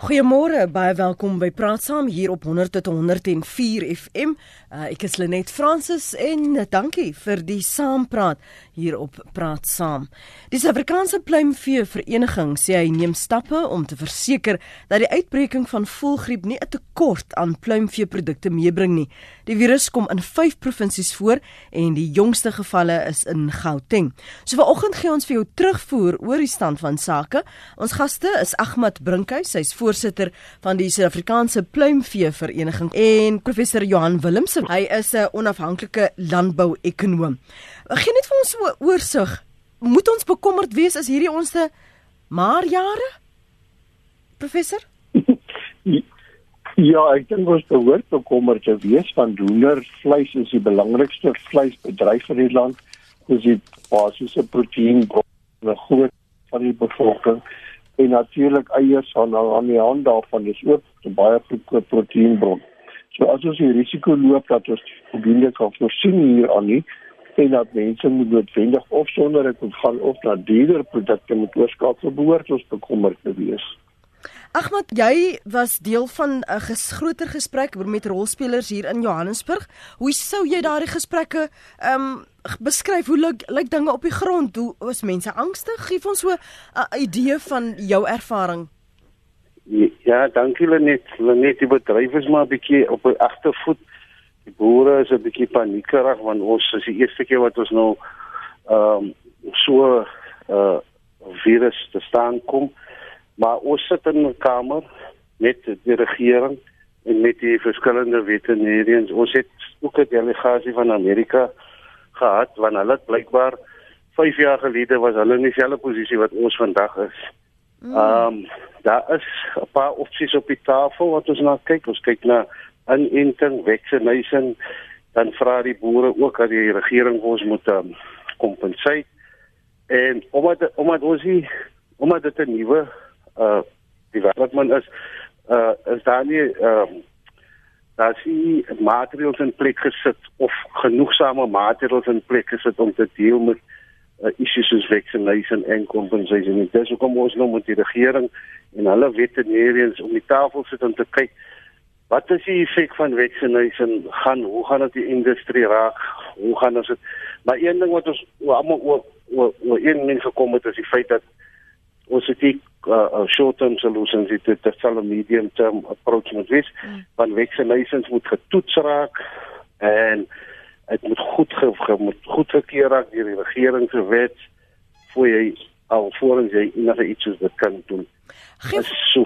Goeiemôre, baie welkom by Praat Saam hier op 100 tot 104 FM. Uh, ek is Lenet Fransis en uh, dankie vir die saampraat hier op Praat Saam. Die Suid-Afrikaanse Pluimvee Vereniging sê hy neem stappe om te verseker dat die uitbreking van voëlgriep nie 'n tekort aan pluimveeprodukte meebring nie. Die virus kom in 5 provinsies voor en die jongste gevalle is in Gauteng. So vanoggend gee ons vir jou terugvoer oor die stand van sake. Ons gaste is Ahmad Brinkhuis, hy's voorsitter van die Suid-Afrikaanse Pluimvee Vereniging en professor Johan Willemse. Hy is 'n onafhanklike landbou-ekonoom. Gee net vir ons 'n oorsig. Moet ons bekommerd wees as hierdie ons te maar jare? Professor? Ja, ek dink ons behoort bekommerd te wees van hoendervleis is die belangrikste vleisbedryf in die land. Dis die basiese proteïenbron vir 'n groot van die bevolking en natuurlik eiers aan aan die hand daarvan is ook 'n baie goeie proteïenbron. So as ons die risiko loop dat ons voldoende kan voorsien hier aan nie en dat mense moet noodwendig of sonder ek moet gaan of na dierder produkte moet oorskakel behoort ons bekommerd te wees. Ahmad, jy was deel van 'n ges groter gesprek met rolspelers hier in Johannesburg. Hoe sou jy daardie gesprekke ehm um, beskryf? Hoe lyk lyk dinge op die grond? Hoe is mense angstig? Gee ons so 'n idee van jou ervaring. Ja, dankie Lenet. Lenet, die bedryf is maar 'n bietjie op 'n agtervoet. Die boere is 'n bietjie paniekerig want ons is die eerste keer wat ons nou ehm um, so uh, virus te staan kom. Maar ons sit in 'n kamer met die regering en met die verskillende veterinariërs. Ons het ook 'n delegasie van Amerika gehad want hulle het blykbaar 5 jaar gelede was hulle in dieselfde posisie wat ons vandag is. Mm. Ehm um, daar is 'n paar opsies op die tafel wat ons na kyk. Ons kyk na inenting, vaccination, dan vra die boere ook dat die regering ons moet um, kompenseer. En omdat omdat ons hier omdat dit 'n nuwe uh development is uh is daar nie ehm uh, daar sien materiale in plek gesit of genoegsame materiale in plek gesit om te deel met uh, issues soos vaccination en compensation. En dis hoekom ons nou met die regering en hulle veterinariërs om die tafel sit om te kyk wat is die effek van vaccination gaan hoe gaan dit die industrie raak? Hoe gaan ons dit Maar een ding wat ons almal oor oor oor een ding gekom het is die feit dat ons het die uh, short-term solutions dit dit sal 'n medium-term approach moet wees mm. want vaccinations moet getoets raak en dit moet goed ge, ge, moet goed gekeer raak deur die regering se wet voor jy alvorens jy enige iets soos dit kan doen. Geef so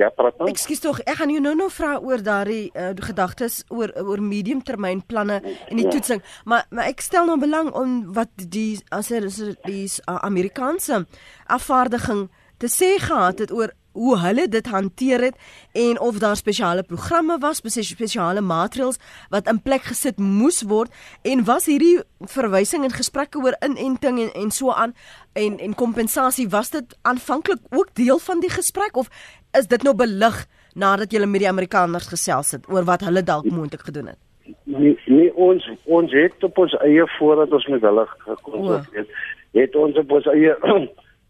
ja, praat nou. Ekskuus tog, ek gaan jou nou nog vra oor daardie uh, gedagtes oor oor mediumtermyn planne en die ja. toetsing, maar maar ek stel nou belang om wat die as er is die uh, Amerikaanse afvaardiging te sê gehad het oor hoe hulle dit hanteer het en of daar spesiale programme was, spesiale maatreëls wat in plek gesit moes word en was hierdie verwysing en gesprekke oor inenting en en so aan en en kompensasie was dit aanvanklik ook deel van die gesprek of is dit nou belig nadat julle met die Amerikaners gesels het oor wat hulle dalk moontlik gedoen het? Nee, nee ons ons het op ons eie voordat ons met hulle gekonsulteer het, het ons op ons eie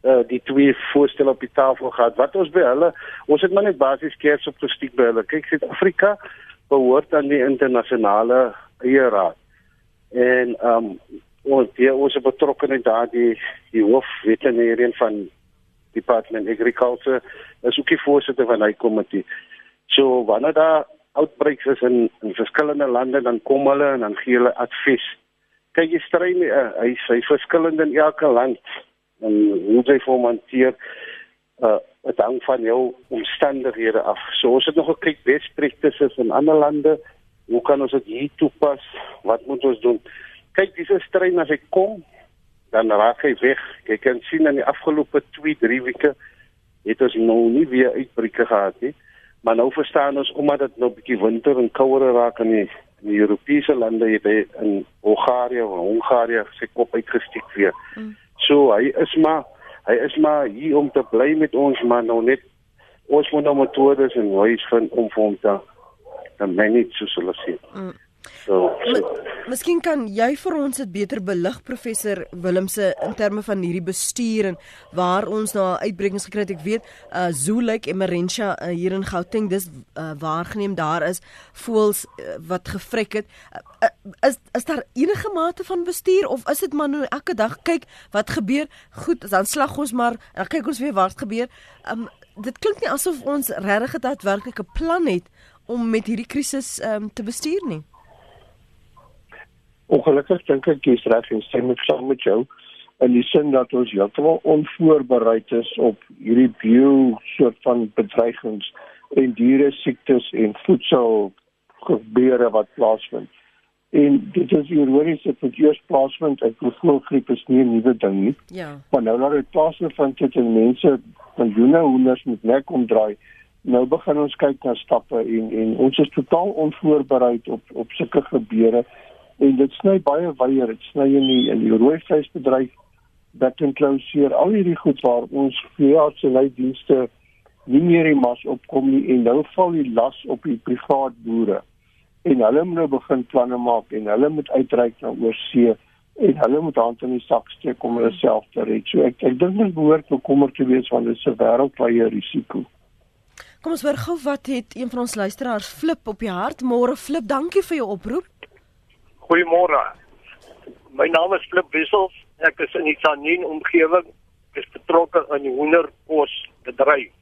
uh, die twee voorstelle op die tafel gehad. Wat ons by hulle, ons het maar net basies keers op gestiek by hulle. Kyk, Suid-Afrika behoort aan die internasionale eierraad. En ehm um, ons die ons betrokkeheid daar die die hoof veterinarian van Department Agriculture is ook die voorsitter van hy komitee. So wanneer daar outbreaks is in, in verskillende lande dan kom hulle en dan gee hulle advies. Kyk jy strei nie, uh, hy hy verskillend in elke land en hoe jy vir hanteer uh dit hang van jou omstandighede af. So ons het nog gekyk best practices in ander lande. Hoe kan ons dit hier toepas? Wat moet ons doen? Kyk, dis 'n stryd as hy kom, dan raak hy weg. Jy kan sien in die afgelope 2, 3 weke het ons nou nie weer uitbreke gehad nie. Maar nou verstaan ons omdat dit nou bietjie winter en kouer raak in die, in die Europese lande, het hy in Bulgarië en Hongarije sy kop uitgestiek weer. Mm. So hy is maar hy is maar hier om te bly met ons maar nou net ons moet nou metodes en ways vind om vir hom te manage soos hulle sê. Mm. So, so Miskien kan jy vir ons dit beter belig professor Willemse in terme van hierdie bestuur en waar ons na uitbrekings gekry het. Ek weet uh Zoo Lake Emerentia uh, hier in Gauteng dis uh, waargeneem daar is voels uh, wat gevrek het. Uh, uh, is is daar enige mate van bestuur of is dit maar nou elke dag kyk wat gebeur? Goed, dan slag ons maar en dan kyk ons weer wat gebeur. Um dit klink nie asof ons regtig 'n daadwerklike plan het om met hierdie krisis um, te bestuur nie. Ongelukkig dink ek jy's reg en stem met saam met jou in die sin dat ons heeltemal onvoorbereid is op hierdie bio soort van bedreigings en diere siektes en voedsel gebeure wat plaasvind. En dit is ironies dat dit eers plaasvind uit voelgriep is nie 'n nuwe ding nie. Ja. Maar nou dat dit plaasvind dit en mense miljoene hoenders met nek omdraai, nou begin ons kyk na stappe en en ons is totaal onvoorbereid op op sulke gebeure en dit sny baie wyer dit sny in die in die rooi vleisbedryf dat inkluseer al hierdie goed waar ons veeartsenydienste nie meer die mas opkom nie en nou val die las op die privaat boere en hulle moet nou begin planne maak en hulle moet uitreik na oorsee en hulle moet hand in die sak steek om hulle self te red. So ek ek dink dit behoort bekommerd te wees want dit is 'n wêreldwye risiko. Kom ons hoor gou wat het een van ons luisteraars Flip op die hart. Môre Flip, dankie vir jou oproep. Goeiemôre. My naam is Flip Wissels. Ek is in die Sanien omgewing. Ek is betrokke in die hoenderkos bedryf.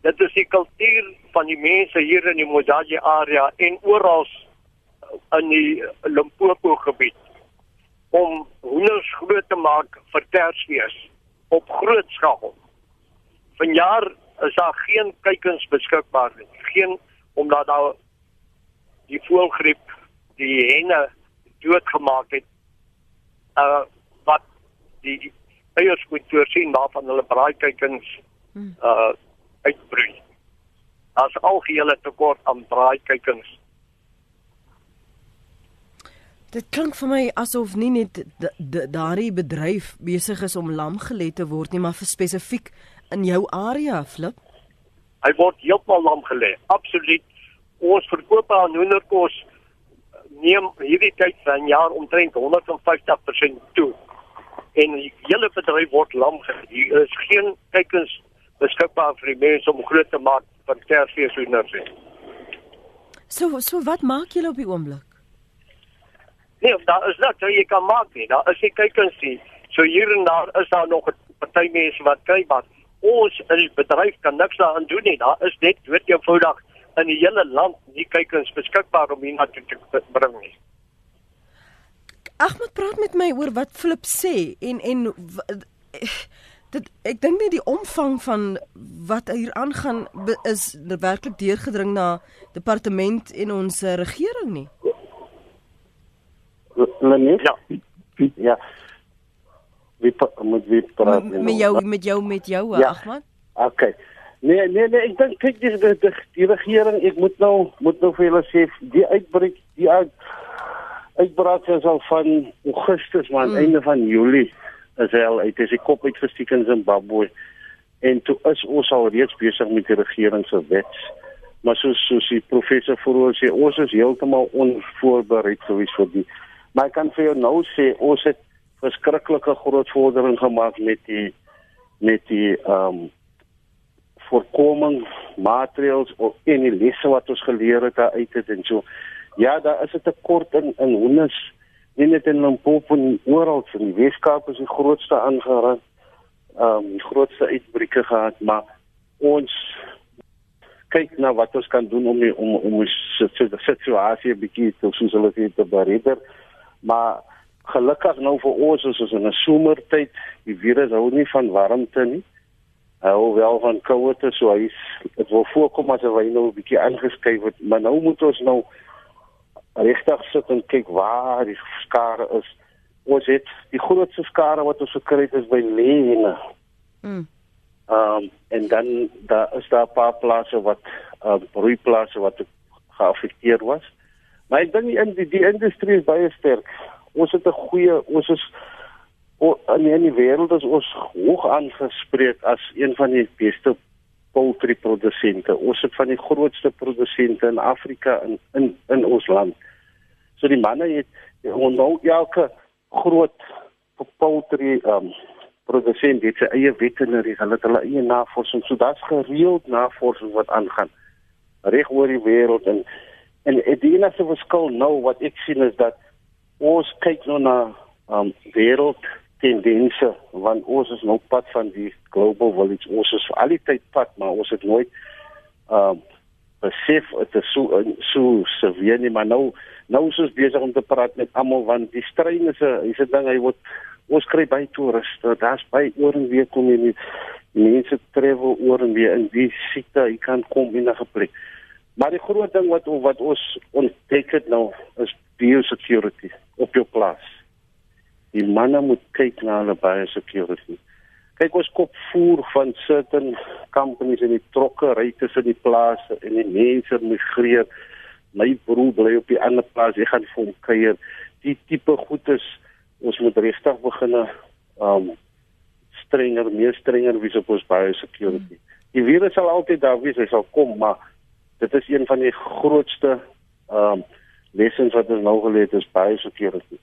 Dit is die kultuur van die mense hier in die Mojaji area en oral in die Limpopo gebied om hoenders groot te maak vir Kersfees op groot skaal. Vanjaar is daar geen kuikens beskikbaar nie. Geen omdat daar die voëlgriep die henne doodgemaak het uh wat die, die eiers moet voorsien waarvan hulle braaikuikens uh uitbroei. As algehele tekort aan braaikuikens. Dit klink vir my asof nie net daardie bedryf besig is om lam gelet te word nie, maar vir spesifiek in jou area, Flip. Hy word heeltemal lam gelê. Absoluut. Ons verkoop aan hoenderkos neem hierdie tyd van jaar omtrent 150% toe. En die hele bedryf word lam. Hier is geen kuikens beskikbaar vir die mense om groot te maak vir Kersfees hoenders nie. So so wat maak julle op die oomblik? Nee, daar is niks wat jy kan maak nie. Daar is nie kuikens nie. So hier en daar is daar nog 'n party mense wat kry maar ons in die bedryf kan niks daaraan doen nie. Daar is net dood eenvoudig in die hele land nie kuikens beskikbaar om hier na te bring nie. Ahmed praat met my oor wat Flip sê en en dit ek dink nie die omvang van wat hier aangaan is werklik deurgedring na departement en ons regering nie. Lenet? Ja. Ja. Wie moet wie praat met, met jou met jou met jou ja. Ahmed? Okay. Nee nee nee, ek dink kyk die, die, die, die regering, ek moet nou moet nou vir julle sê die uitbreek die uit uitbraak is al van Augustus maar mm. einde van Julie is hy al uit is die kop uitgestiek in Zimbabwe en toe is ons al reeds besig met die regering se wet maar soos soos die professor vooroor sê ons is heeltemal onvoorbereid gewees vir die maar ek kan vir jou nou sê ons het verskriklike groot vordering gemaak met die met die ehm um, voorkoming maatreëls en die lesse wat ons geleer het uit het en so. Ja daar is 'n tekort in in hondes. Nie net in Limpopo en oral in die Weskaap is die grootste aangeraak ehm um, die grootste uitbreke gehad maar ons kyk na wat ons kan doen om die, om om ons situasie bietjie te soos hulle sê te beredder. Maar gelukkig nou vir ons is ons in 'n somertyd. Die virus hou nie van warmte nie hou wel van koue te so hy dit wil voorkom as hy nou 'n bietjie aangeskryf het maar nou moet ons nou regtig sit en kyk waar die skare is. Ons het die grootste skare wat ons gekry het is by Lene mm. um, en dan daar is daar 'n paar plase wat uh, broeiplase wat geaffekteer was. Maar ek dink die, die, die industrie is baie sterk. Ons het 'n goeie ons is in die wêreld is ons hoog aangespreek as een van die beste poultry produsente. Ons het van die grootste produsente in Afrika in in in ons land. So die manne het nou elke groot poultry um produsent het sy eie en hulle het hulle eie navorsing. So daar's gereeld navorsing wat aangaan reg oor die wêreld en en die enigste verskil nou wat ek sien is dat ons kyk nou na um wêreld tendense want ons is nou pad van die global village. Ons is vir al die tyd pad maar ons het nooit um besef dit is so so sevier nie. Maar nou nou is ons besig om te praat met almal want die stryd is 'n is 'n ding hy word ons kry baie toeriste daar's baie oor en weer kom jy mense travel oor en weer in die siekte jy kan kom in 'n plek. Maar die groot ding wat wat ons ontdek het nou is biosecurity op jou plaas die manne moet kyk na hulle biosecurity kyk ons kop voer van certain companies in die trokke ry tussen die plase en die mense migreer. My broer bly op die ander plaas hy gaan vir hom kuier. Die tipe goedes ons moet regtig begin um strenger meer strenger wees op ons biosecurity die virus sal altyd daar wees hy sal kom maar dit is een van die grootste um lessons wat ons nou geleer het is biosecurity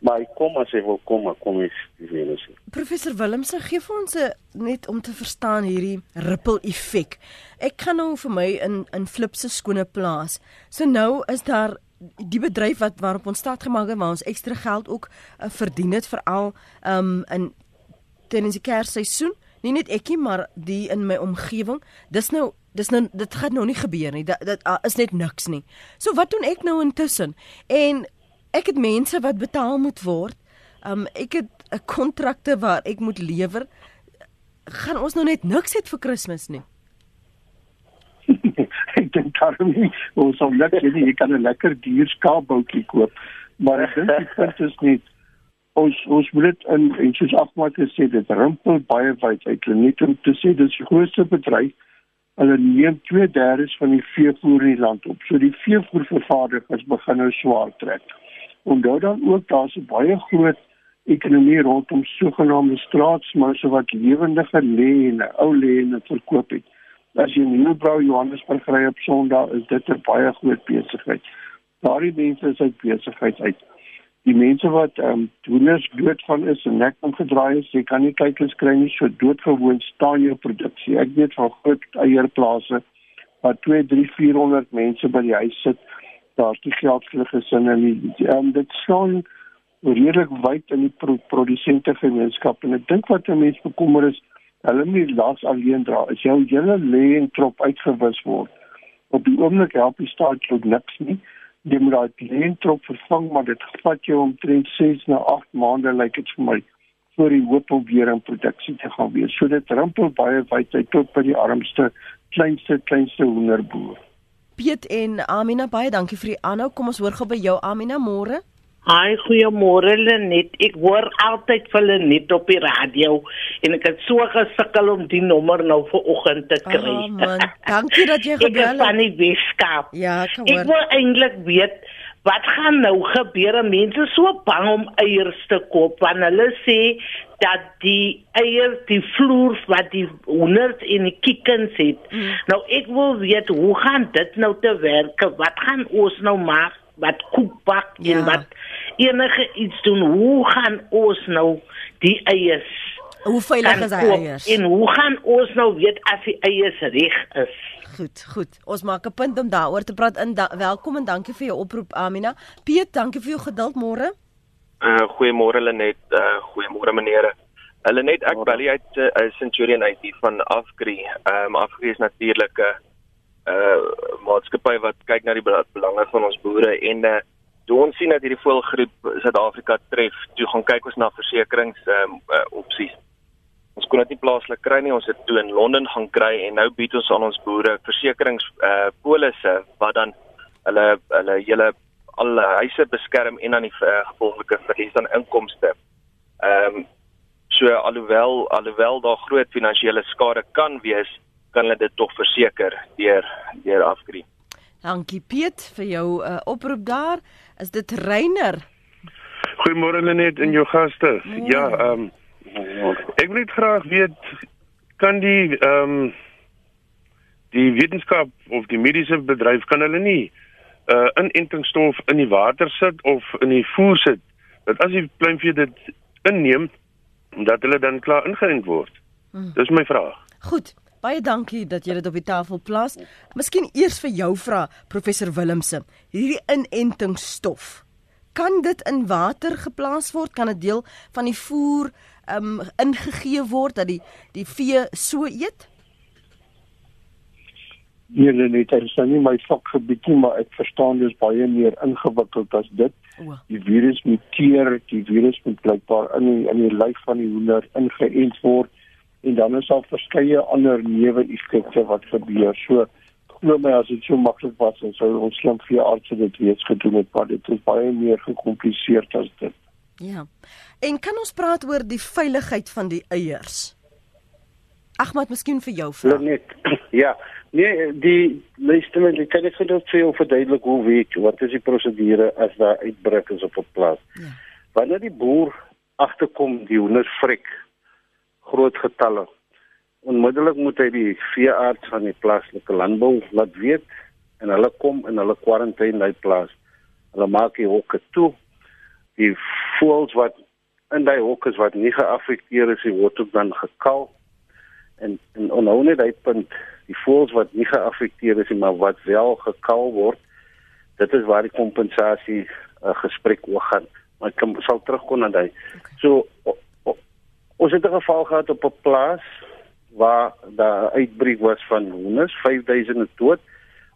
maar ek kom as ek wil kom maar kom ek die virus Professor Willemse gee vir ons net om te verstaan hierdie ripple effek ek kan nou vir my in in Flip se skone plaas. So nou is daar die bedryf wat waarop ons stad gemaak het waar ons ekstra geld ook uh, verdien het veral um in tydens die kersseisoen nie net ekie maar die in my omgewing. Dis nou dis nou dit gaan nou nie gebeur nie. Dit, dit uh, is net niks nie. So wat doen ek nou intussen? En ek het mense wat betaal moet word. Um ek het 'n kontrakte waar ek moet lewer. Gaan ons nou net niks het vir Kersfees nie? Ek dink daarom nie. Ons sal net sê jy kan 'n lekker duur skaapboutjie koop. Maar ek dink die punt is net ons ons moet dit in en soos afmaak gesê dit rimpel baie wyd uit. Net om te sê dis die grootste bedryf. Hulle neem 2/3 van die veevoer in die land op. So die veevoervervaardigers begin nou swaar trek onthou dan ook daar's 'n baie groot ekonomie rondom sogenaamde straatsmouse wat lewendige lê en ou lê en verkoop het as jy nie brou Johannesburg ry op Sondag is dit 'n baie groot besigheid. Daardie mense is uit besigheid uit. Die mense wat ehm um, doeners dood van is en nek omgedraai is, jy kan nie kykers kry nie so doodgewoon staan jou produksie. Ek weet van groot eierplase waar 2, 3, 400 mense by die huis sit. Daar's nie geld vir gesinne nie. Ehm um, dit staan redelik wyd in die pro produsente gemeenskap en ek dink wat 'n mens bekommer is hulle nie las alleen dra. As jou hele lê en trop uitgewis word op die oomblik help die staat jou niks nie. Jy moet daai lê en trop vervang maar dit vat jou omtrent 6 na 8 maande lyk dit vir my voor die hoop om weer in produksie te gaan wees. So dit rimpel baie wyd uit tot by die armste kleinste kleinste hoenderboer Piet en Amina baie dankie vir die aanhou kom ons hoor gou by jou Amina môre Hi, goeiemôre Lenet. Ek hoor altyd vir Lenet op die radio en ek het so gesukkel om die nommer nou vir oggend te kry. Oh man, dankie dat jy gebel het. Ek van die Weskaap. Ja, ek hoor. Ek wil eintlik weet wat gaan nou gebeur? Mense so bang om eiers te koop want hulle sê dat die eiers die vloer wat die honderd en die kikkens het. Mm. Nou ek wil weet hoe gaan dit nou te werk? Wat gaan ons nou maak? wat koek bak ja. en wat enige iets doen. Hoe gaan ons nou die eiers? Hoe veilig is die eiers? En hoe gaan ons nou weet as die eiers reg is? Goed, goed. Ons maak 'n punt om daaroor te praat. In da welkom en dankie vir jou oproep Amina. Piet, dankie vir jou geduld môre. Uh goeiemôre Lenet. Uh goeiemôre meneere. Hulle net ek bel uit uh, Centurion IT van Afgri. Ehm um, Afgri is natuurlik 'n uh, uh maatskappy wat kyk na die belange van ons boere en uh toe ons sien dat hierdie voëlgriep Suid-Afrika tref, toe gaan kyk ons na versekerings um uh, opsies. Ons kon dit nie plaaslik kry nie, ons het toe in Londen gaan kry en nou bied ons aan ons boere versekerings uh polisse wat dan hulle hulle hele al huise beskerm en dan die uh, gevolglike verlies aan inkomste. Ehm um, so alhoewel alhoewel daar groot finansiële skade kan wees, kan hulle dit tog verseker deur deur afgrie. Dankie Piet vir jou uh, oproep daar. Is dit Reiner? Goeiemôre net en jou gaste. Mooi. Ja, ehm um, ek wil net graag weet kan die ehm um, die wetenskap of die mediese bedryf kan hulle nie uh inentingsstof in die water sit of in die voer sit dat as die pluimvee dit inneem dat hulle dan klaar ingeënt word. Hmm. Dis my vraag. Goed. Baie dankie dat jy dit op die tafel plaas. Miskien eers vir jou vra professor Willemse. Hierdie inentingsstof kan dit in water geplaas word? Kan dit deel van die voer um ingegee word dat die die vee so eet? Nee, nee, nee, dit is nie my vakgebied nie, maar ek verstaan dis baie meer ingewikkeld as dit. Die virus muteer, die virus moet blykbaar in die, in die lyf van die hoender ingeënt word en dan is daar verskeie ander neeweffekte wat gebeur. So glo my as dit so maklik was sou ons slim vir artse dit reeds gedoen het, maar dit is baie meer gekompliseer as dit. Ja. En kan ons praat oor die veiligheid van die eiers? Ahmad, miskien vir jou vra. Net. Ja. Nee, die luister net, kan ek net vir jou verduidelik hoe weet wat is die prosedure as daar uitbreek is op 'n plaas? Ja. Wanneer die boer agterkom die hoenders vrek groot getalle. Onmiddellik moet hy die veearts van die plaaslike landbou laat weet en hulle kom en hulle kwarantyne daai plaas. Hulle maak die hokke toe. Die voëls wat in daai hokke is wat nie geaffekteer is, word ook dan gekal. En en onhou net daai punt die voëls wat nie geaffekteer is maar wat wel gekal word dit is waar die kompensasie uh, gesprek oor gaan maar ek kan sal terugkom na daai okay. so o, o, ons het 'n geval gehad op 'n plaas waar daar uitbreek was van hoenders 5000 dood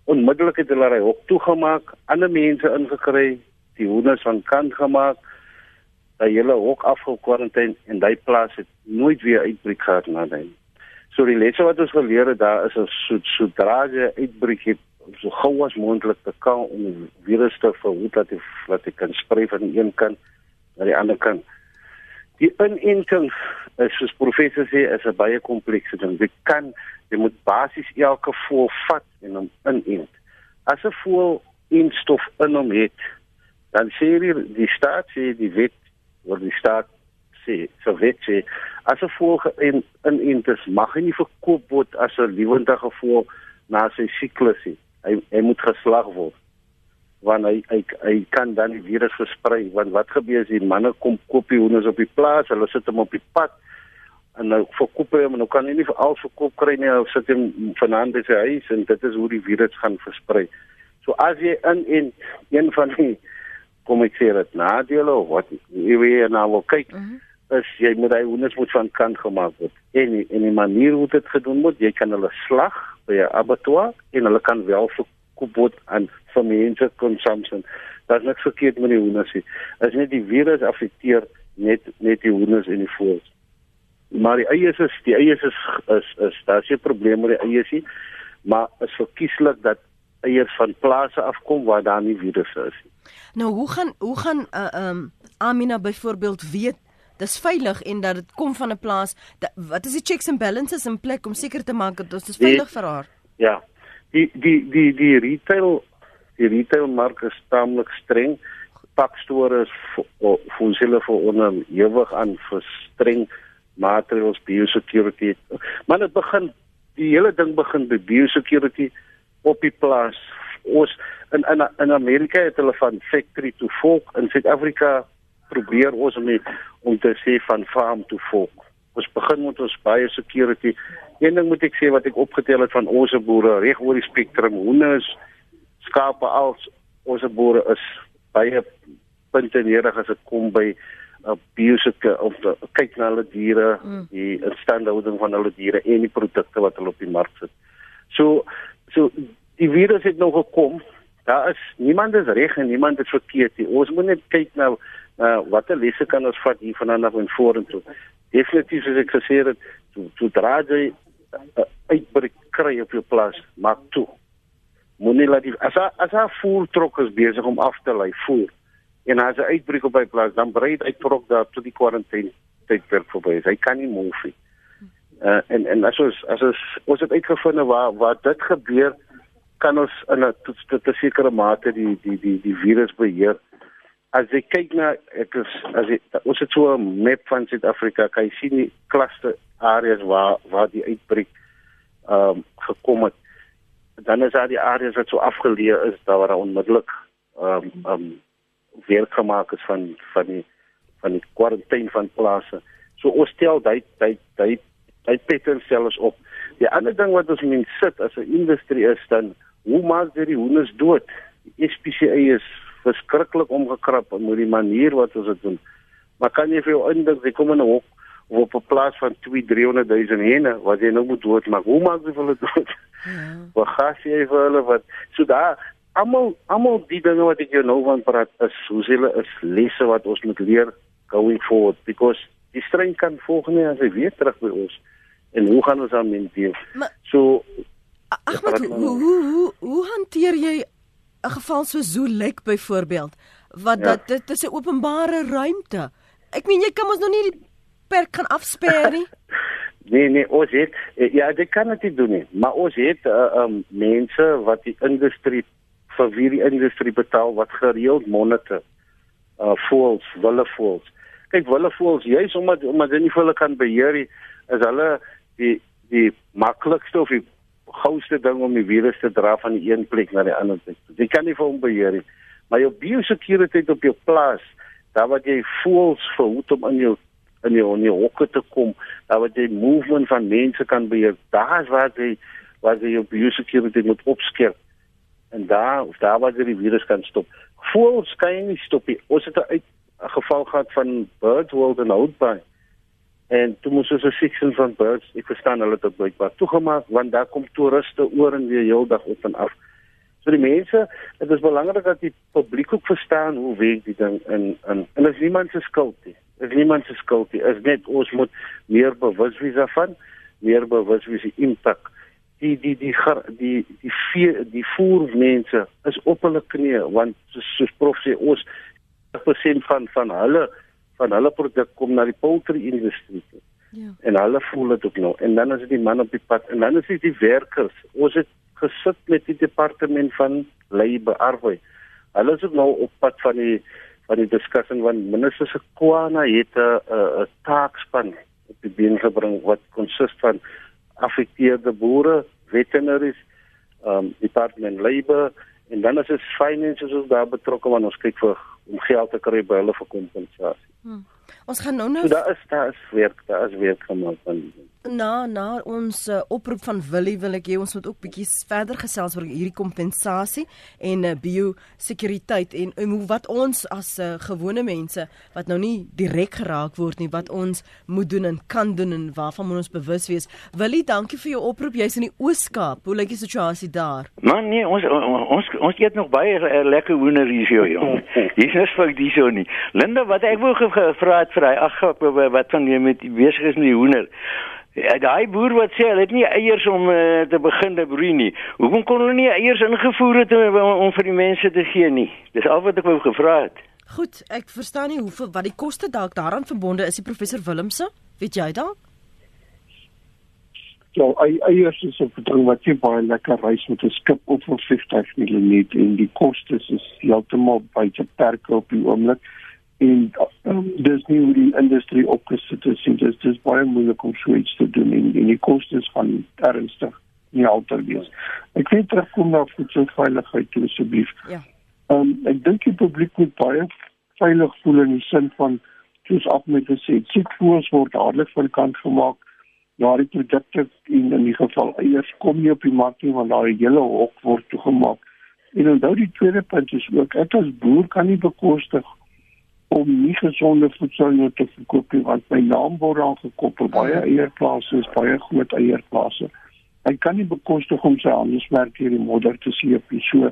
onmiddellik het hulle hy hok toegemaak ander mense ingekry die hoenders van kant gemaak daai hele hok afgekwarantyne en daai plaas het nooit weer uitbreek gehad na daai So die lesse wat ons geleer het daar is 'n so sodra jy uitbreek het so gou as moontlik te kan om virus te verhoed dat dit wat dit kan sprei van een kant na die ander kant. Die inenting is soos professor sê is 'n baie komplekse ding. Dit kan jy moet basies elke voël vat en hom inent. As 'n voël instof in hom het, dan sê die, die staat sê die wet word die staat sê so wet sê as 'n voël in in intes mag hy nie verkoop word as 'n lewendige voël na sy siklus nie. Hy hy moet geslag word. Want hy hy hy kan dan die virus versprei want wat gebeur as die manne kom koop die hoenders op die plaas, hulle sit hom op die pad en nou verkoop hy hom en nou kan hy nie vir al verkoop kry nie, hy sit hom vanaand sy huis en dit is hoe die virus gaan versprei. So as jy in en een van die kom ek sê dit nadele of wat jy weet nou wil kyk uh mhm. -huh is jy moet hy hoenders moet van kant gemaak word. En en die manier hoe dit gedoen word, jy kan hulle slag by 'n abattoir en hulle kan wel verkoop word aan vir mense konsumpsie. Daar's niks verkeerd met die hoenders nie. As net die virus affekteer net net die hoenders en die voëls. Maar die eiers is die eiers is is, is daar's 'n probleem met die eiers nie, maar is verkieslik dat eiers van plase afkom waar daar nie virusse is nie. Nou hoe gaan hoe gaan uh, um Amina byvoorbeeld weet dis veilig en dat dit kom van 'n plaas. Dat, wat is die checks and balances in plek om seker te maak dat dit veilig vir haar? Ja. Die die die die retail die retail mark is taamlik streng. Pakstore is vir hulle vir onderhewig aan vir streng maatreëls biosecurity. Maar dit begin die hele ding begin by biosecurity op die plaas. Ons in in in Amerika het hulle van factory to fork in Suid-Afrika probeer ons om om te sê van farm to fork. Ons begin met ons baie security. Een ding moet ek sê wat ek opgetel het van ons boere reg oor die spektrum, hoenders, skape als ons boere is baie punte nederig as dit kom by uh, bioseke of uh, kyk na hulle diere, mm. die instandhouding van hulle diere en die produkte wat hulle op die mark sit. So so die virus het nog gekom. Daar is niemand is reg en niemand is verkeerd nie. Ons moet net kyk nou uh, watter lesse kan ons vat hier vanaand af en vorentoe? Definitief soos ek gesê het, to to dra jy uh, uitbreek kry op jou plaas, maak toe. Moenie laat as as haar voer trok is besig om af te lei voer. En as hy uitbreek op by plaas, dan brei hy trok daar tot die kwarantyne tydperk verby is. Hy kan nie move nie. Uh, en en as ons as ons ons het uitgevind waar waar dit gebeur kan ons in 'n tot 'n sekere mate die die die die virus beheer as jy kyk na ek is as jy ons het so 'n map van Suid-Afrika kan jy sien die kluster areas waar waar die uitbreek ehm um, gekom het dan is daar die areas wat so afgeleë is daar waar onmiddellik ehm um, ehm um, werk gemaak is van van die van die kwarantyne van plase. So ons stel dit dit dit dit pattern selfs op. Die ander ding wat ons moet sit as 'n industrie is dan hoe maak jy die hoenders dood? Die SPCA is verskriklik omgekrap met die manier wat ons dit doen. Maar kan jy vir jou indink jy kom in 'n hok op 'n plaas van 2 300 000 hene wat jy nou moet dood maak. Hoe maak jy hulle dood? Ja. Wat gas jy vir hulle wat so daar almal almal die dinge wat ek jou nou van praat is hoe hulle is lesse wat ons moet leer going forward because die streng kan volgende as hy weer terug by ons en hoe gaan ons aan menteer? So ag maar hoe, hoe hoe hoe hanteer jy 'n geval so Zulek byvoorbeeld wat ja. dat dit is 'n openbare ruimte. Ek meen jy kan mos nog nie die perk kan afsper nie. nee nee, ons het ja, dit kan dit doen nie, maar ons het uh, um mense wat die industrie vir wie die industrie betaal wat gereeld monitor uh voels, wille voels. Kyk, wille voels, juis omdat omdat hulle nie hulle kan beheer nie, is hulle die die maklikste of die gouste ding om die virus te dra van die een plek na die ander plek. Jy kan nie vir hom beheer nie. Maar jou biosekuriteit op jou plaas, daar wat jy voels verhoed om in jou in jou in jou hokke te kom, daar wat jy movement van mense kan beheer, daar is waar jy waar jy jou biosekuriteit moet opskerp. En daar of daar waar jy die virus kan stop. Voels kan jy nie stop nie. Ons het 'n geval gehad van Bird World in Oudtshoorn En toe moes ons 'n section van birds, ek verstaan hulle dit blykbaar toegemaak want daar kom toeriste oor en weer heeldag op en af. So die mense, dit is belangrik dat die publiek ook verstaan hoe werk die ding in in en is niemand se skuld nie. Is niemand se skuld nie. Is net ons moet meer bewus wees daarvan, meer bewus wees die impak. Die die die die die die vier die voer mense is op hulle knieë want soos, prof sê ons 80% van van hulle van hulle produk kom na die poultry industrie toe. Ja. En hulle voel dit ook nou. En dan is dit die man op die pad en dan is dit die werkers. Ons het gesit met die departement van labor arbeid. Hulle is ook nou op pad van die van die diskussie van minister se kwana het 'n 'n taakspan op die been gebring wat konsist van affekteerde boere, veterinaries, um department labor en dan is dit finances ook daar betrokke want ons kyk vir om geld te kry by hulle vir kompensasie. Hmm. Ons gaan nou nou so, Daar is daar is werk, daar is werk gemaak van Na na ons uh, oproep van Willie wil ek hê ons moet ook bietjie verder gesels oor hierdie kompensasie en uh, biosekuriteit en um, wat ons as uh, gewone mense wat nou nie direk geraak word nie wat ons moet doen en kan doen en waarvan moet ons bewus wees. Willie, dankie vir jou oproep. Jy's in die Ooskaap. Hoe lyk die situasie daar? Man nee, ons ons ons eet nog baie uh, lekker hoender hier jong. Hier is vir die so nie. Linda, wat ek wou gevra het vir hy ag wat van jy met besig is met die hoender. Ja, daai boer wat sê hulle het nie eiers om uh, te begin te broei nie. Hoekom kon hulle nie eiers ingevoer het om, om vir die mense te gee nie? Dis al wat ek wou gevra het. Goed, ek verstaan nie hoeveel wat die koste dalk daaraan verbonde is, die professor Willemse. Weet jy dalk? Ja, eiers is 'n ding wat jy baie lekker reis met 'n skip op van 50 mm en die koste is heeltemal buite perke op die oomblik en um, dis nie hoe die industrie opgesit is nie. Dis dis baie moeilik om so iets te doen en, en die kostes van ernstig nie alter wees. Ek wil terugkom na voedselveiligheid toe asseblief. Ja. Ehm um, ek dink die publiek moet baie veilig voel in die sin van soos af met gesê, siekvoors word dadelik van kant gemaak. Ja, die produkte in in die geval eiers kom nie op die mark nie want daai hele hok word toegemaak. En nou die tweede punt is ook ek as boer kan nie bekostig om nie gesonde voedsel nou te verkoop nie want my naam word aan gekoppel baie eierplase is baie groot eierplase. Hy kan nie bekostig om sy handelsmerk hier in modder te seep nie. So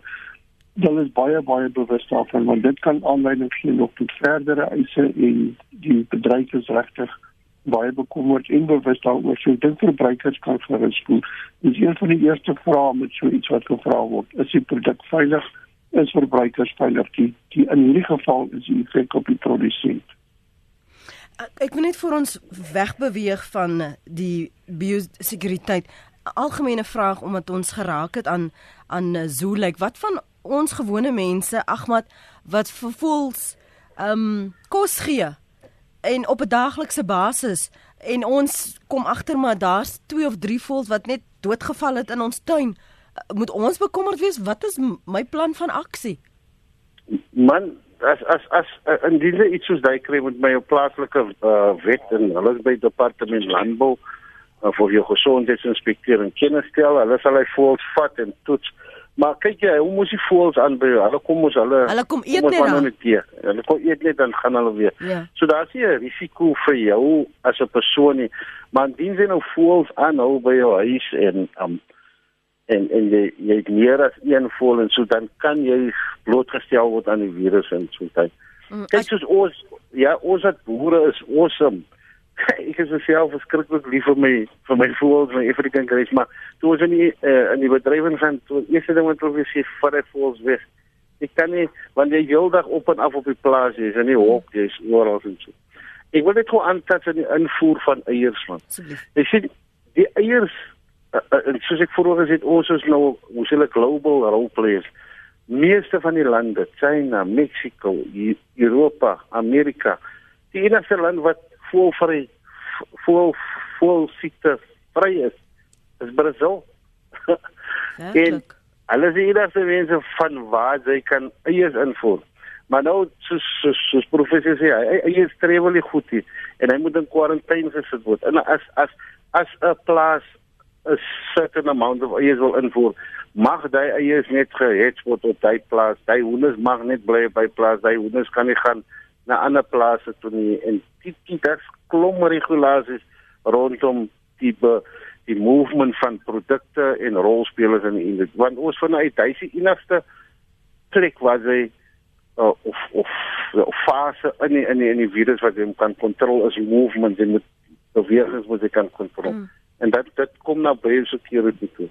dan is baie baie bewus daarvan want dit kan aanleiding gee nog tot verdere eise en die bedryf is regtig baie bekommerd en bewus daaroor. So dit verbruikers kan gerus voel. Dis een van die eerste vrae met so iets wat gevra word. Is die produk veilig? Is verbruikers veilig. Die, die in hierdie geval is die effek op die produsent. Ek wil net vir ons wegbeweeg van die biosekuriteit. Algemene vraag omdat ons geraak het aan aan Zulek. Wat van ons gewone mense, Ahmad, wat vervolgens ehm um, kos gee en op 'n daaglikse basis en ons kom agter maar daar's 2 of 3 voels wat net doodgeval het in ons tuin Moet ons bekommerd wees wat is my plan van aksie? Man, as as as uh, indien jy iets soos daai kry met my op plaaslike uh, wet en hulle is by departement landbou uh, vir jou gesondheidsinspekteur en kennis stel, hulle sal hy voels vat en toets. Maar kyk jy, hoe moet jy voels aan by hulle kom ons hulle Hulle kom eet net dan. hulle tee. Hulle kom eet net dan gaan hulle weer. Ja. So daar is nie 'n risiko vir jou as 'n persoon nie. Maar indien jy nou voels aanhou by jou huis en um, en en jy jy het meer as een voel en so dan kan jy blootgestel word aan die virus en so tyd. Mm, Kyk as- soos ons ja, ons het boere is awesome. ek is self verskriklik lief vir my vir my voels, my African grace, maar toe ons in die uh, in die bedryf gaan, toe eerste ding wat hulle sê, vat dit voels weg. Ek kan nie want jy heeldag op en af op die plaas is en nie hok jy's oral en so. Ek wil net gou aantas aan die invoer van eiers man. Jy sien die eiers uh, uh, soos ek vroeër gesê het ons is nou ons is 'n global role players. Meeste van die lande, China, Mexico, Eu- Europa, Amerika, die enigste land wat voelvry voel voel siekte vry is, is Brazil. en hulle is die enigste mense van waar jy kan eiers invoer. Maar nou soos soos, soos professor sê, hy eiers trewel nie goed hier en hy moet in kwarantyne gesit word. En as as as 'n plaas 'n certain amount of eiers wil invoer, mag daai eiers net gehetch word op daai plaas. Daai hoenders mag net bly by plaas. Daai hoenders kan nie gaan na ander plase toe nie. En dit dit is klomp regulasies rondom die be, die movement van produkte en rolspelers in die industrie. Want ons vanuit hy die enigste plek waar jy uh, of of of fase in die, in die, in die virus wat jy kan kontrol is movement en met bewegings wat jy kan kontrol. Mm. En dat dit kom na biosecurity toe.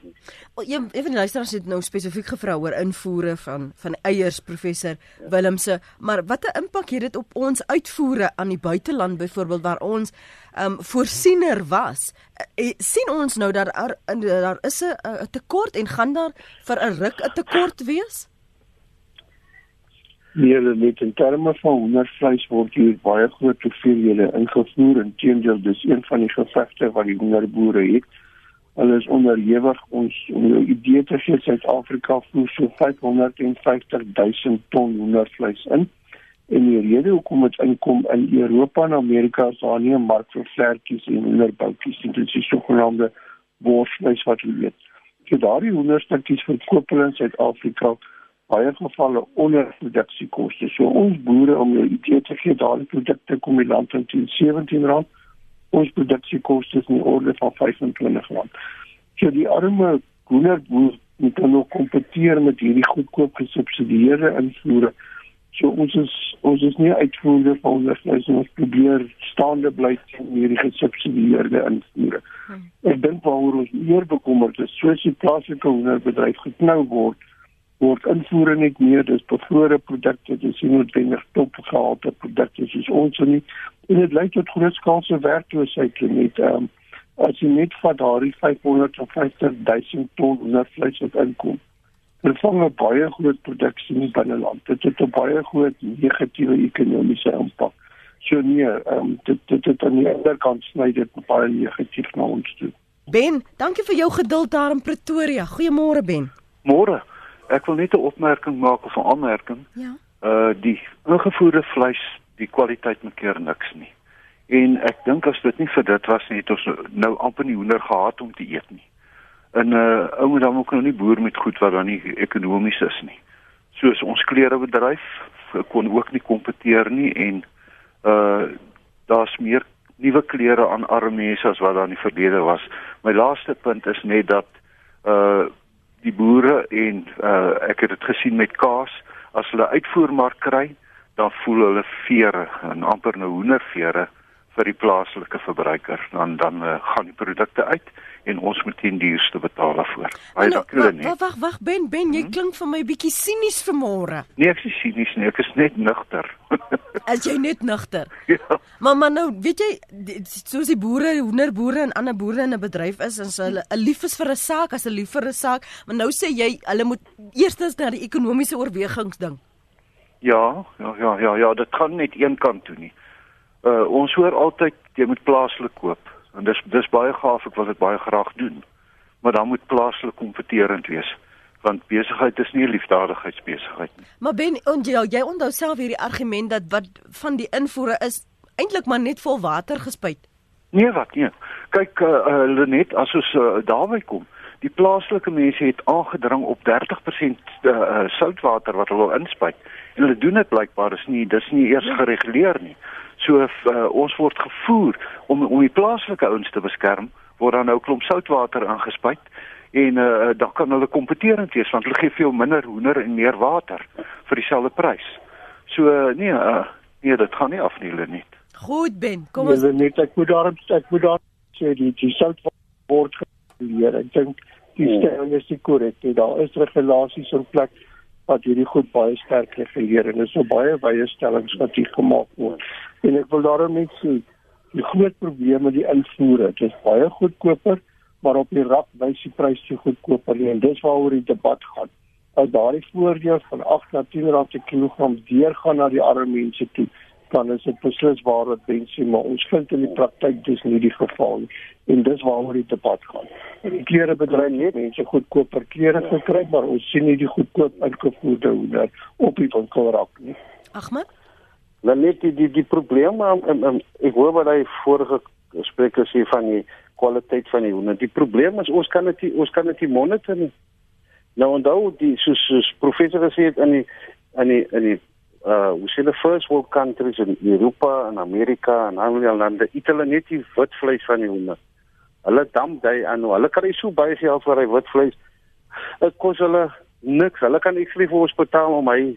O, een van die luisteraars het nou spesifiek gevra oor invoere van van eiers professor Willemse, maar watter impak het dit op ons uitvoere aan die buiteland byvoorbeeld waar ons um voorsiener was? Uh, sien ons nou dat daar daar is 'n tekort en gaan daar vir 'n ruk 'n tekort wees? Nee, net in terme van hoendervleis word hier baie groot hoeveelhede ingevoer en teendeel dis een van die gevegte wat die hoenderboere het. Hulle is onderhewig ons om jou idee te gee Suid-Afrika voer so 550 000 ton hoendervleis in. En die rede hoekom dit inkom in Europa en Amerika is daar nie 'n mark vir vlerkies en hoenderboutjies nie. Dit is die sogenaamde borsvleis wat hulle eet. So daardie hoenderstukkies verkoop hulle in Suid-Afrika baie gevalle onder produksiekoste. So ons boere om 'n idee te gee, daardie produkte kom die land in teen R17. Ons produksiekoste is in die orde van R25. So die arme hoenderboer moet dan nog kompeteer met hierdie goedkoop gesubsidieerde invoere. So ons is ons is nie uitvoerder van onderwys ons probeer staande bly teen hierdie gesubsidieerde invoere. Ek dink waaroor ons meer bekommerd is, soos die plaaslike hoenderbedryf geknou word, word invoere net meer dis bevrore produkte dis nie noodwendig topgehalte produkte soos ons nie en dit lei tot grootskaalse werkloosheid net um, as jy net van daardie 550 000 ton hoendervleis wat inkom vervang 'n baie groot produksie in die binneland dit het 'n baie groot negatiewe ekonomiese impak so nee um, dit dit dit aan die ander kant sny dit baie negatief na ons toe Ben, dankie vir jou geduld daar in Pretoria. Goeiemôre Ben. Môre. Ek wil net 'n opmerking maak of 'n aanmerking. Ja. Uh die ingevoerde vleis, die kwaliteit maak keer niks nie. En ek dink as dit nie vir dit was nie, het ons nou amper nie hoender gehad om te eet nie. En uh ou moet dan ook nou nie boer met goed wat dan nie ekonomies is nie. Soos ons klerebedryf kon ook nie kompeteer nie en uh daar's meer nuwe klere aan arme mense as wat daar in die verlede was. My laaste punt is net dat uh die boere en uh ek het dit gesien met kaas. As hulle uitvoermark kry dan voel hulle vere en amper nou hoendervere vir die plaaslike verbruiker dan dan uh, gaan die produkte uit en ons moet die duurste betaal daarvoor. Baie dankie hulle nie. Wag, wag, wag Ben, Ben, jy klink vir my bietjie sinies vanmôre. Nee, ek is sinies nie, ek is net nugter. As jy net nugter. ja. Maar maar nou, weet jy, soos die boere, hoenderboere en ander boere in 'n bedryf is, as hulle 'n lief is vir 'n saak, as 'n lief vir 'n saak, maar nou sê jy hulle moet eerstens na die ekonomiese oorwegings dink. Ja, ja, ja, ja, ja, dit gaan net een kant toe nie. Uh ons hoor altyd jy moet plaaslik koop en dis dis baie gaaf, ek wil dit baie graag doen. maar dan moet plaaslik kompeterend wees want besigheid is nie 'n liefdadigheidsbesigheid nie. Maar Ben, en jy, jy onthou self hierdie argument dat wat van die invoere is eintlik maar net vol water gespuit. Nee, wat nee. Kyk uh, uh Lenet, as ons uh, daarby kom, die plaaslike mense het aangedring op 30% uh, uh, soutwater wat hulle wil inspuit. En hulle doen dit blykbaar is nie dis nie eers gereguleer nie. So uh, ons word gevoer om om die plaaslike ouens te beskerm, word dan nou klomp soutwater ingespuit en uh, dan kan hulle kompeterend wees want hulle gee veel minder hoender en meer water vir dieselfde prys. So uh, nee, uh, nee, dit gaan nie af nie, Lenet. Goed Ben, kom Nee, ons net ek moet daar ek moet daar sê die die sout word gereguleer. Ek dink die Hmm. stelling is nie korrek nie. Daar is regulasies in plek wat hierdie goed baie sterk reguleer en dis so baie baie stellings wat hier gemaak word. En ek wil daarom net sê die groot probleem met die invoere, dit is baie goedkoper, maar op die rak wys die prys te goedkoper nie en dis waaroor die debat gaan. As daardie voordeel van 8 na 10 rand per kilogram deurgaan na die arme mense toe, dan is dit beslis waar wat mense maar ons vind in die praktyk dis nie die geval nie. En dis waaroor die debat gaan. Die klerebedryf het mense goedkoper klere gekry, maar ons sien nie die goedkoop ingevoerde hoender op die winkelrak nie. Ahmed? Dan net die die, die probleem um, um, um, ek hoor wat hy vorige spreker sê van die kwaliteit van die hoender. Die probleem is ons kan dit ons kan dit nie monitor nie. Nou onthou die soos, soos professor gesê het in die in die in die uh we see the first world countries in Europa en Amerika en ander lande eet hulle net die wit vleis van die hoender. Hulle damp dit aan. Hulle kry so baie geld vir hy wit vleis. Dit kos hulle niks. Hulle kan ek vir hospitaal om hy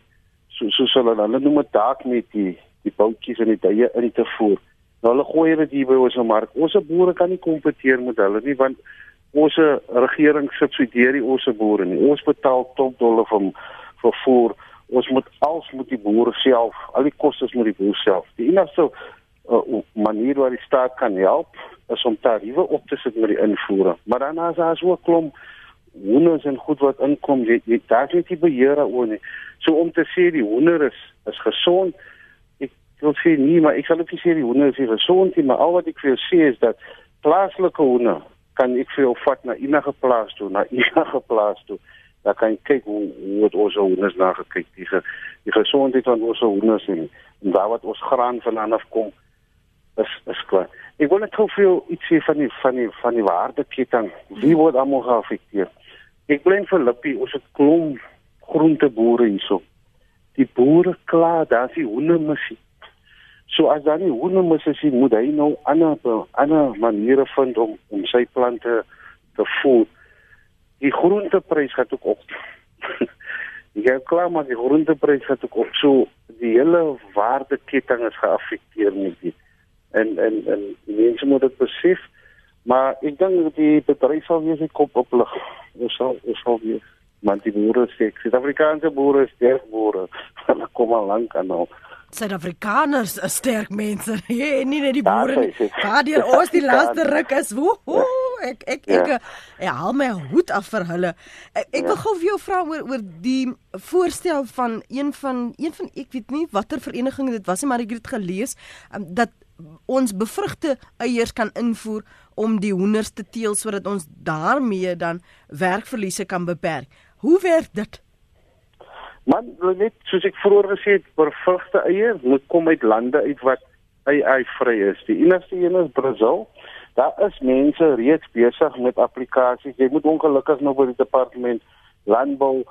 so so hulle hulle noem dit dalk met die die boutjies en die tye in te voer. Nou hulle gooi dit hier by ons op mark. Ons boere kan nie kompeteer met hulle nie want ons regering subsidieer die ons boere nie. Ons betaal top dolle vir vir voer. Ons moet als moet die boere self, al die kostes moet die boer self. Die enigste uh, manier waar die staat kan help is om tariewe op te sit met die invoere. Maar dan as daar so 'n klomp hoenders en goed wat inkom, jy, jy daar is nie beheer oor nie. So om te sê die hoender is is gesond, ek wil sê nie, maar ek sal ook nie sê die hoender is nie gesond nie, maar al wat ek jou sê is dat plaaslike hoender kan ek vir jou vat na enige plaas toe, na enige plaas toe. Daar kan jy kyk hoe hoe het ons hoenders na gekyk, die ge, die gesondheid van ons hoenders en, en daar wat ons graan vandaan af kom is is klaar. Ek wil net jou iets sê van die van die van die waardeketting. Wie word almal geaffekteer? Ek bly in Filippi, ons het klomp groenteboere hierso. Die boere kla, daar is die hoendermissie. So as daar nie hoendermis is, nie, moet hy nou ander ander maniere vind om om sy plante te voed. Die groenteprys gaan ook op. Ja, klaar, maar die groenteprys gaan ook op. So die hele waardeketting is geaffekteer met dit en en en mense moet dit besef maar ek dink dat die bedryf sal weer sy kop oplig ons sal ons sal weer want die boere sê Suid-Afrikaanse boere is sterk boere hulle kom al lank aan nou Suid-Afrikaners is sterk mense. Nee, nie net die Ja, boere nie. Waar die ons die laaste ruk is. Woe, woe, ek ek ek Ja. ek, ek haal my hoed af vir hulle. Ek, ek wil gou vir jou vra oor oor die voorstel van een van een van ek weet nie watter vereniging dit was nie, maar ek het dit gelees um, dat ons bevrugte eiers kan invoer om die hoenders te teel sodat ons daarmee dan werkverliese kan beperk. Hoe werk dit? man net soos ek vroeër gesê het bevrugte eiers moet kom uit lande uit wat AI vry is die enigste een is Brasil daar is mense reeds besig met applikasies jy moet ongelukkig nou by die departement landbou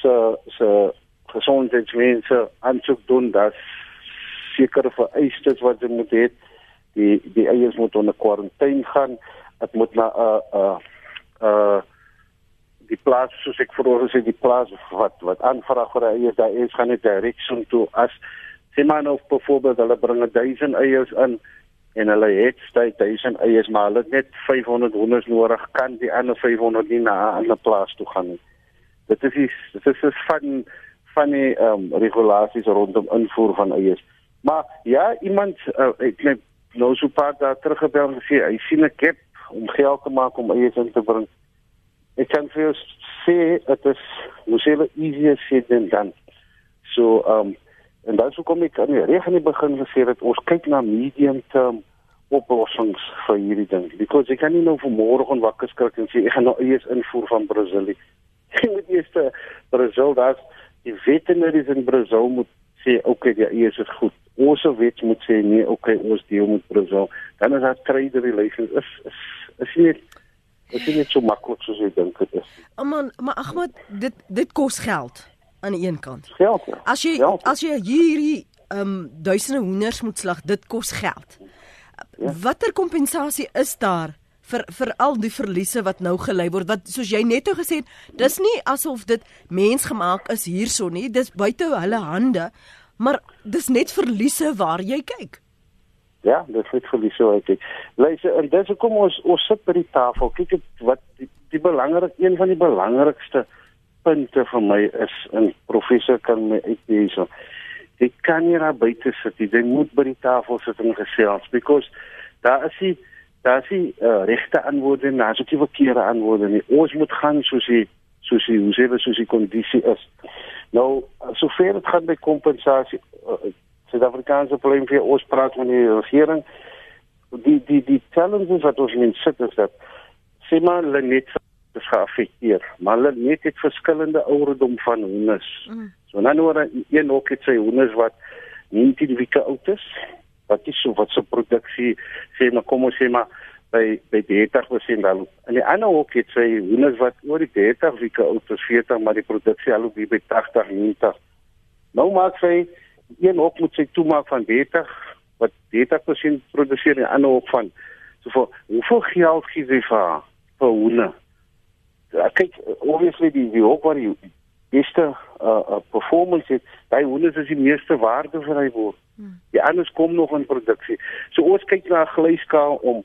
se se gesondheidsmense aansoek doen. Dat sekere vereistes wat jy moet hê. Die die eiers moet onder kwarantyne gaan. Dit moet na 'n uh, 'n uh, uh, die plaas soos ek vroeër gesê die plaas wat wat aanvraag vir eiers daar is gaan dit direk so toe as sê maar nou byvoorbeeld hulle bring 1000 eiers in en hulle het stay 1000 eiers maar hulle het net 500 honders nodig kan die ander 500 nie na 'n ander plaas toe gaan nie. Dit is die, dit is is van van die ehm um, regulasies rondom invoer van eiers. Maar ja iemand uh, ek net nou so paar dae teruggebel en gesê hy sien 'n cap om geld te maak om eiers in te bring. Ek kan vir jou sê dit is sê hulle easier said than done. So um en dan sou kom ek aan die reg aan die begin gesê dat ons kyk na medium term oplossings vir hierdie ding because ek kan nie nou vanmôre wakker skrik en sê ek gaan nou eers invoer van Brasilië. Ek moet eers te Brazil daar die veterinaries in Brazil moet sê okay, ja, eers is goed. Ons wet moet sê nee, okay, ons deel met Brazil. Dan is daar trade relations is is is nie Dit is net so maklik soos jy dink dit is. Man, maar Ahmed, dit dit kos geld aan die een kant. Geld. Ja. As jy Geld. as jy hierdie ehm um, duisende hoenders moet slag, dit kos geld. Ja. Watter kompensasie is daar vir vir al die verliese wat nou gelei word? Wat soos jy net nou gesê het, dis nie asof dit mensgemaak is hierso nie, dis buite hulle hande, maar dis net verliese waar jy kyk. Ja, dit het verlies so uit. Luister, en dis hoekom ons ons sit by die tafel. Kyk wat die, die belangrik een van die belangrikste punte vir my is in professor kan my uitlees. Jy kan nie daar buite sit nie. Jy moet by die tafel sit en gesels because daar is die daar is die uh, regte antwoorde en daar is die verkeerde antwoorde. Ons moet gaan soos die soos die hoe dit soos die kondisie is. Nou, sover dit gaan by kompensasie uh, Suid-Afrikaanse probleem vir ons praat met die regering. Die die die challenges wat ons men sit is dat sê maar net is geaffekteer, maar hulle net het verskillende ouderdom van hoenders. Mm. So nou oor een ook het sy hoenders wat 19 weke oud is. Wat is so wat se produksie sê maar kom ons sê maar by by 30% dan. En die ander ook het sy hoenders wat oor die 30 weke oud is, 40 maar die produksie al op by 80, 90. Nou maak sy een hok moet sy toemaak van 30 wat 30% produseer en die ander hok van so vir hoeveel geld gee jy vir vir hoene? Ja, kyk, obviously die die hok wat die beste uh, uh, performance het, daai hoene is die meeste waarde vir hy word. Hmm. Die anders kom nog in produksie. So ons kyk na 'n glyskaal om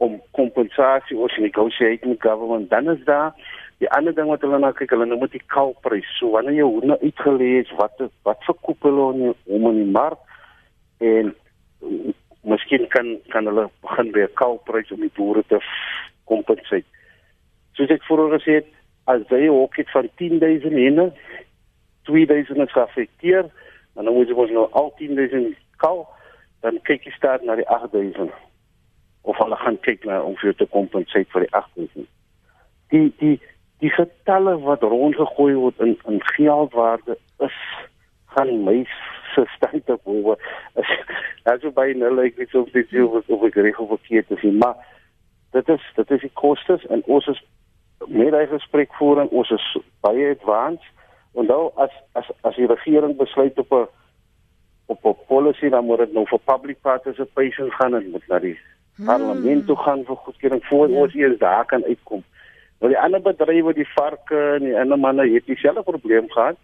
om kompensasie ons negotiate met government dan is daar Die ander ding wat hulle na kyk, hulle noem dit die kalprys. So wanneer jy hoene uitgelees, wat wat verkoop hulle om om in die mark en miskien kan kan hulle begin by 'n kalprys om die boere te kompenseer. Soos ek vroeër gesê het, as jy ook het van 10000 henne, 2000 is geaffekteer, dan moet jy mos nou al 10000 kal, dan kyk jy staat na die 8000 of hulle gaan kyk na om vir te kompenseer vir die 8000. Die die die getalle wat rondgegooi word in in geldwaarde is gaan my se stand op oor as as jy by nul ek weet of dit jy of of ek reg of verkeerd is maar dit is dit is die kostes en ons is met hy gesprekvoering ons is baie advanced en nou as as as die regering besluit op 'n op 'n policy dan moet dit nou vir public participation gaan en moet na die hmm. parlement toe gaan vir goedkeuring voor ja. ons eers daar kan uitkom Maar die ander bedrywe, die varke en die ander manne het dieselfde probleem gehad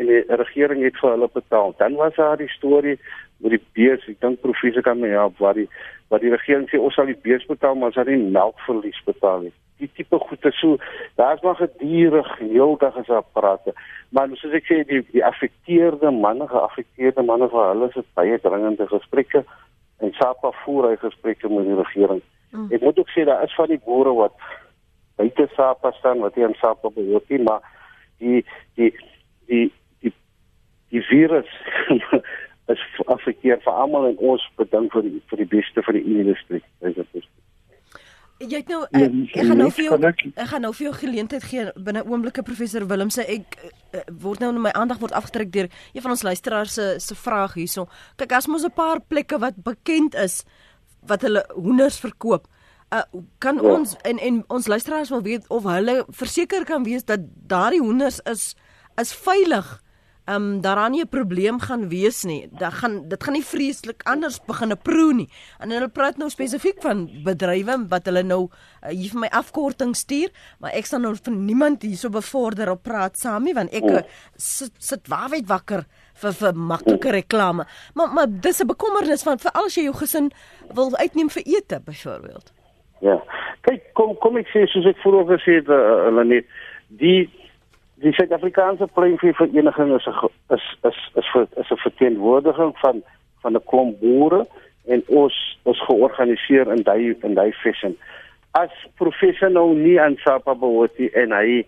en die regering het vir hulle betaal. Dan was daar die storie met die bees, ek dink professor kan my help waar die waar die regering sê ons sal die bees betaal, maar ons sal nie melkverlies betaal nie. Die tipe goede so, daar's maar gedurig heeldag as apparate. Maar soos ek sê die die affekteerde manne, geaffekteerde manne vir hulle is baie dringende gesprekke en SAPA voer hy gesprekke met die regering. Mm. Ek moet ook sê daar is van die boere wat buite Sapa staan wat nie aan Sapa behoort nie, maar die die die die die virus is affekteer vir almal en ons bedink vir die, vir die beste vir die industrie. Dis dit. Jy het nou ek, ek gaan nou vir jou ek gaan nou vir jou geleentheid gee binne oomblikke professor Willem sê ek uh, word nou my aandag word afgetrek deur een van ons luisteraars se se vraag hierso. Kyk as ons 'n paar plekke wat bekend is wat hulle hoenders verkoop uh, kan ja. ons en en ons luisteraars wil weet of hulle verseker kan wees dat daardie hoenders is is veilig. Ehm um, daaraan nie 'n probleem gaan wees nie. Dat gaan dit gaan nie vreeslik anders begine proe nie. En hulle praat nou spesifiek van bedrywe wat hulle nou uh, hier vir my afkorting stuur, maar ek sal nou van niemand hierso bevorder op praat saam nie want ek oh. sit sit waarheid wakker vir vir maklike reklame. Maar maar dis 'n bekommernis van vir als jy jou gesin wil uitneem vir ete byvoorbeeld. Ja. Kyk, kom kom ek sê soos ek vroeër gesê het, uh, hulle net die die Suid-Afrikaanse pluimveevereniging is 'n is is is vir is 'n verteenwoordiging van van 'n klomp boere en ons is georganiseer in daai in daai fashion. As professional nie aan SAPA behoort nie en hy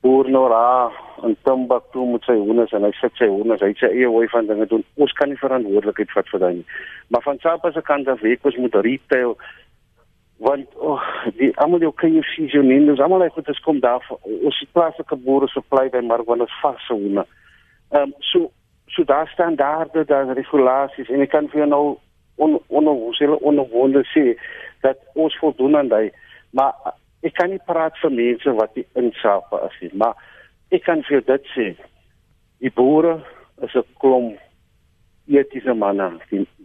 boer nou raar en Timbuktu met sy honde en hy sit sy honde, hy sê eie hoe van dinge doen. Ons kan nie verantwoordelikheid vat vir daai nie. Maar van Sapa se kant af weet ons moet retail want oh, die almal die KFC se nie, dis almal ek het kom daar ons plaaslike boere supply by maar wanneer is vars honde. Ehm um, so so daar standaarde, daar regulasies en ek kan vir jou nou on on ons hele onwonde sê dat ons voldoen aan daai maar ek kan nie praat vir mense wat nie insape is nie maar ek kan vir dit sê die boere is 'n klomp etiese manne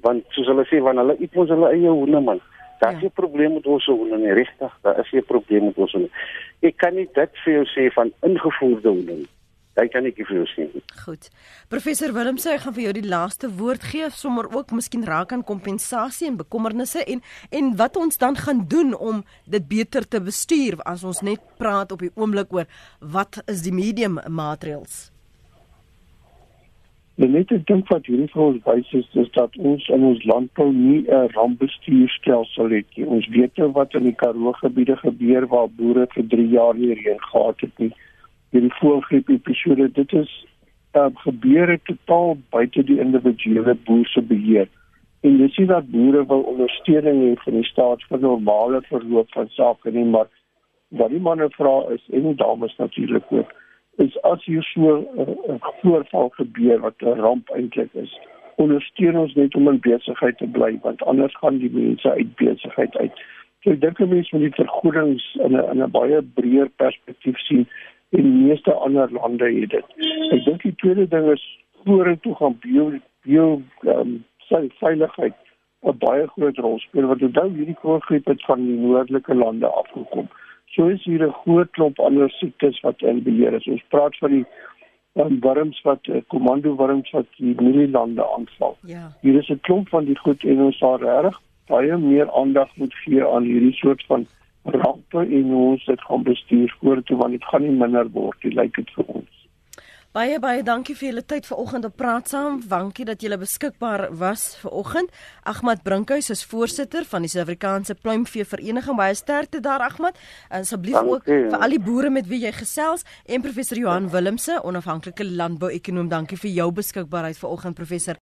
want soos hulle sê wanneer hulle iets ons hulle eie honde man daar is 'n ja. probleem met ons honde nie regtig daar is 'n probleem met ons honde ek kan nie dit vir jou sê van ingevoerde honde nie Hy kan ek vir jou sê. Goed. Professor Willem sê hy gaan vir jou die laaste woord gee sommer ook miskien raak aan kompensasie en bekommernisse en en wat ons dan gaan doen om dit beter te bestuur as ons net praat op die oomblik oor wat is die medium maatreëls? Die net ek dink wat hierdie vir ons wys is, is dat ons in ons landbou nie 'n rampbestuurstelsel het nie. Ons weet nou wat in die Karoo gebiede gebeur waar boere vir 3 jaar nie reën gehad het nie hierdie voëlgriep episode dit is uh, gebeur het totaal buite die individuele boer se beheer en jy sien dat boere wil ondersteuning hê van die staat vir normale verloop van sake nie maar wat die manne vra is en die dames natuurlik ook is as hier so 'n uh, voorval gebeur wat 'n ramp eintlik is ondersteun ons net om in besigheid te bly want anders gaan die mense uit besigheid uit so ek dink mense moet die vergoedings in 'n in 'n baie breër perspektief sien en meeste ander lande het dit. Ek dink die tweede ding is vorentoe gaan bio bio ehm um, sy veiligheid 'n baie groot rol speel want onthou hierdie koorgriep het van die noordelike lande afgekom. So is hier 'n groot klomp ander siektes wat in beheer is. Ons praat van die um, wurms wat uh, komando wurms wat die mielielande aanval. Ja. Hier is 'n klomp van die goed en ons daar reg baie meer aandag moet gee aan hierdie soort van rampe en ons dit gaan bestuur vorentoe want dit gaan nie minder word nie lyk dit vir ons. Baie baie dankie vir julle tyd vanoggend op praat saam. Dankie dat julle beskikbaar was vanoggend. Ahmad Brinkhuis is voorsitter van die Suid-Afrikaanse Pluimvee Vereniging. Baie sterkte daar Ahmad. En asseblief ook vir al die boere met wie jy gesels en professor Johan Willemse, onafhanklike landbou-ekonoom. Dankie vir jou beskikbaarheid vanoggend professor.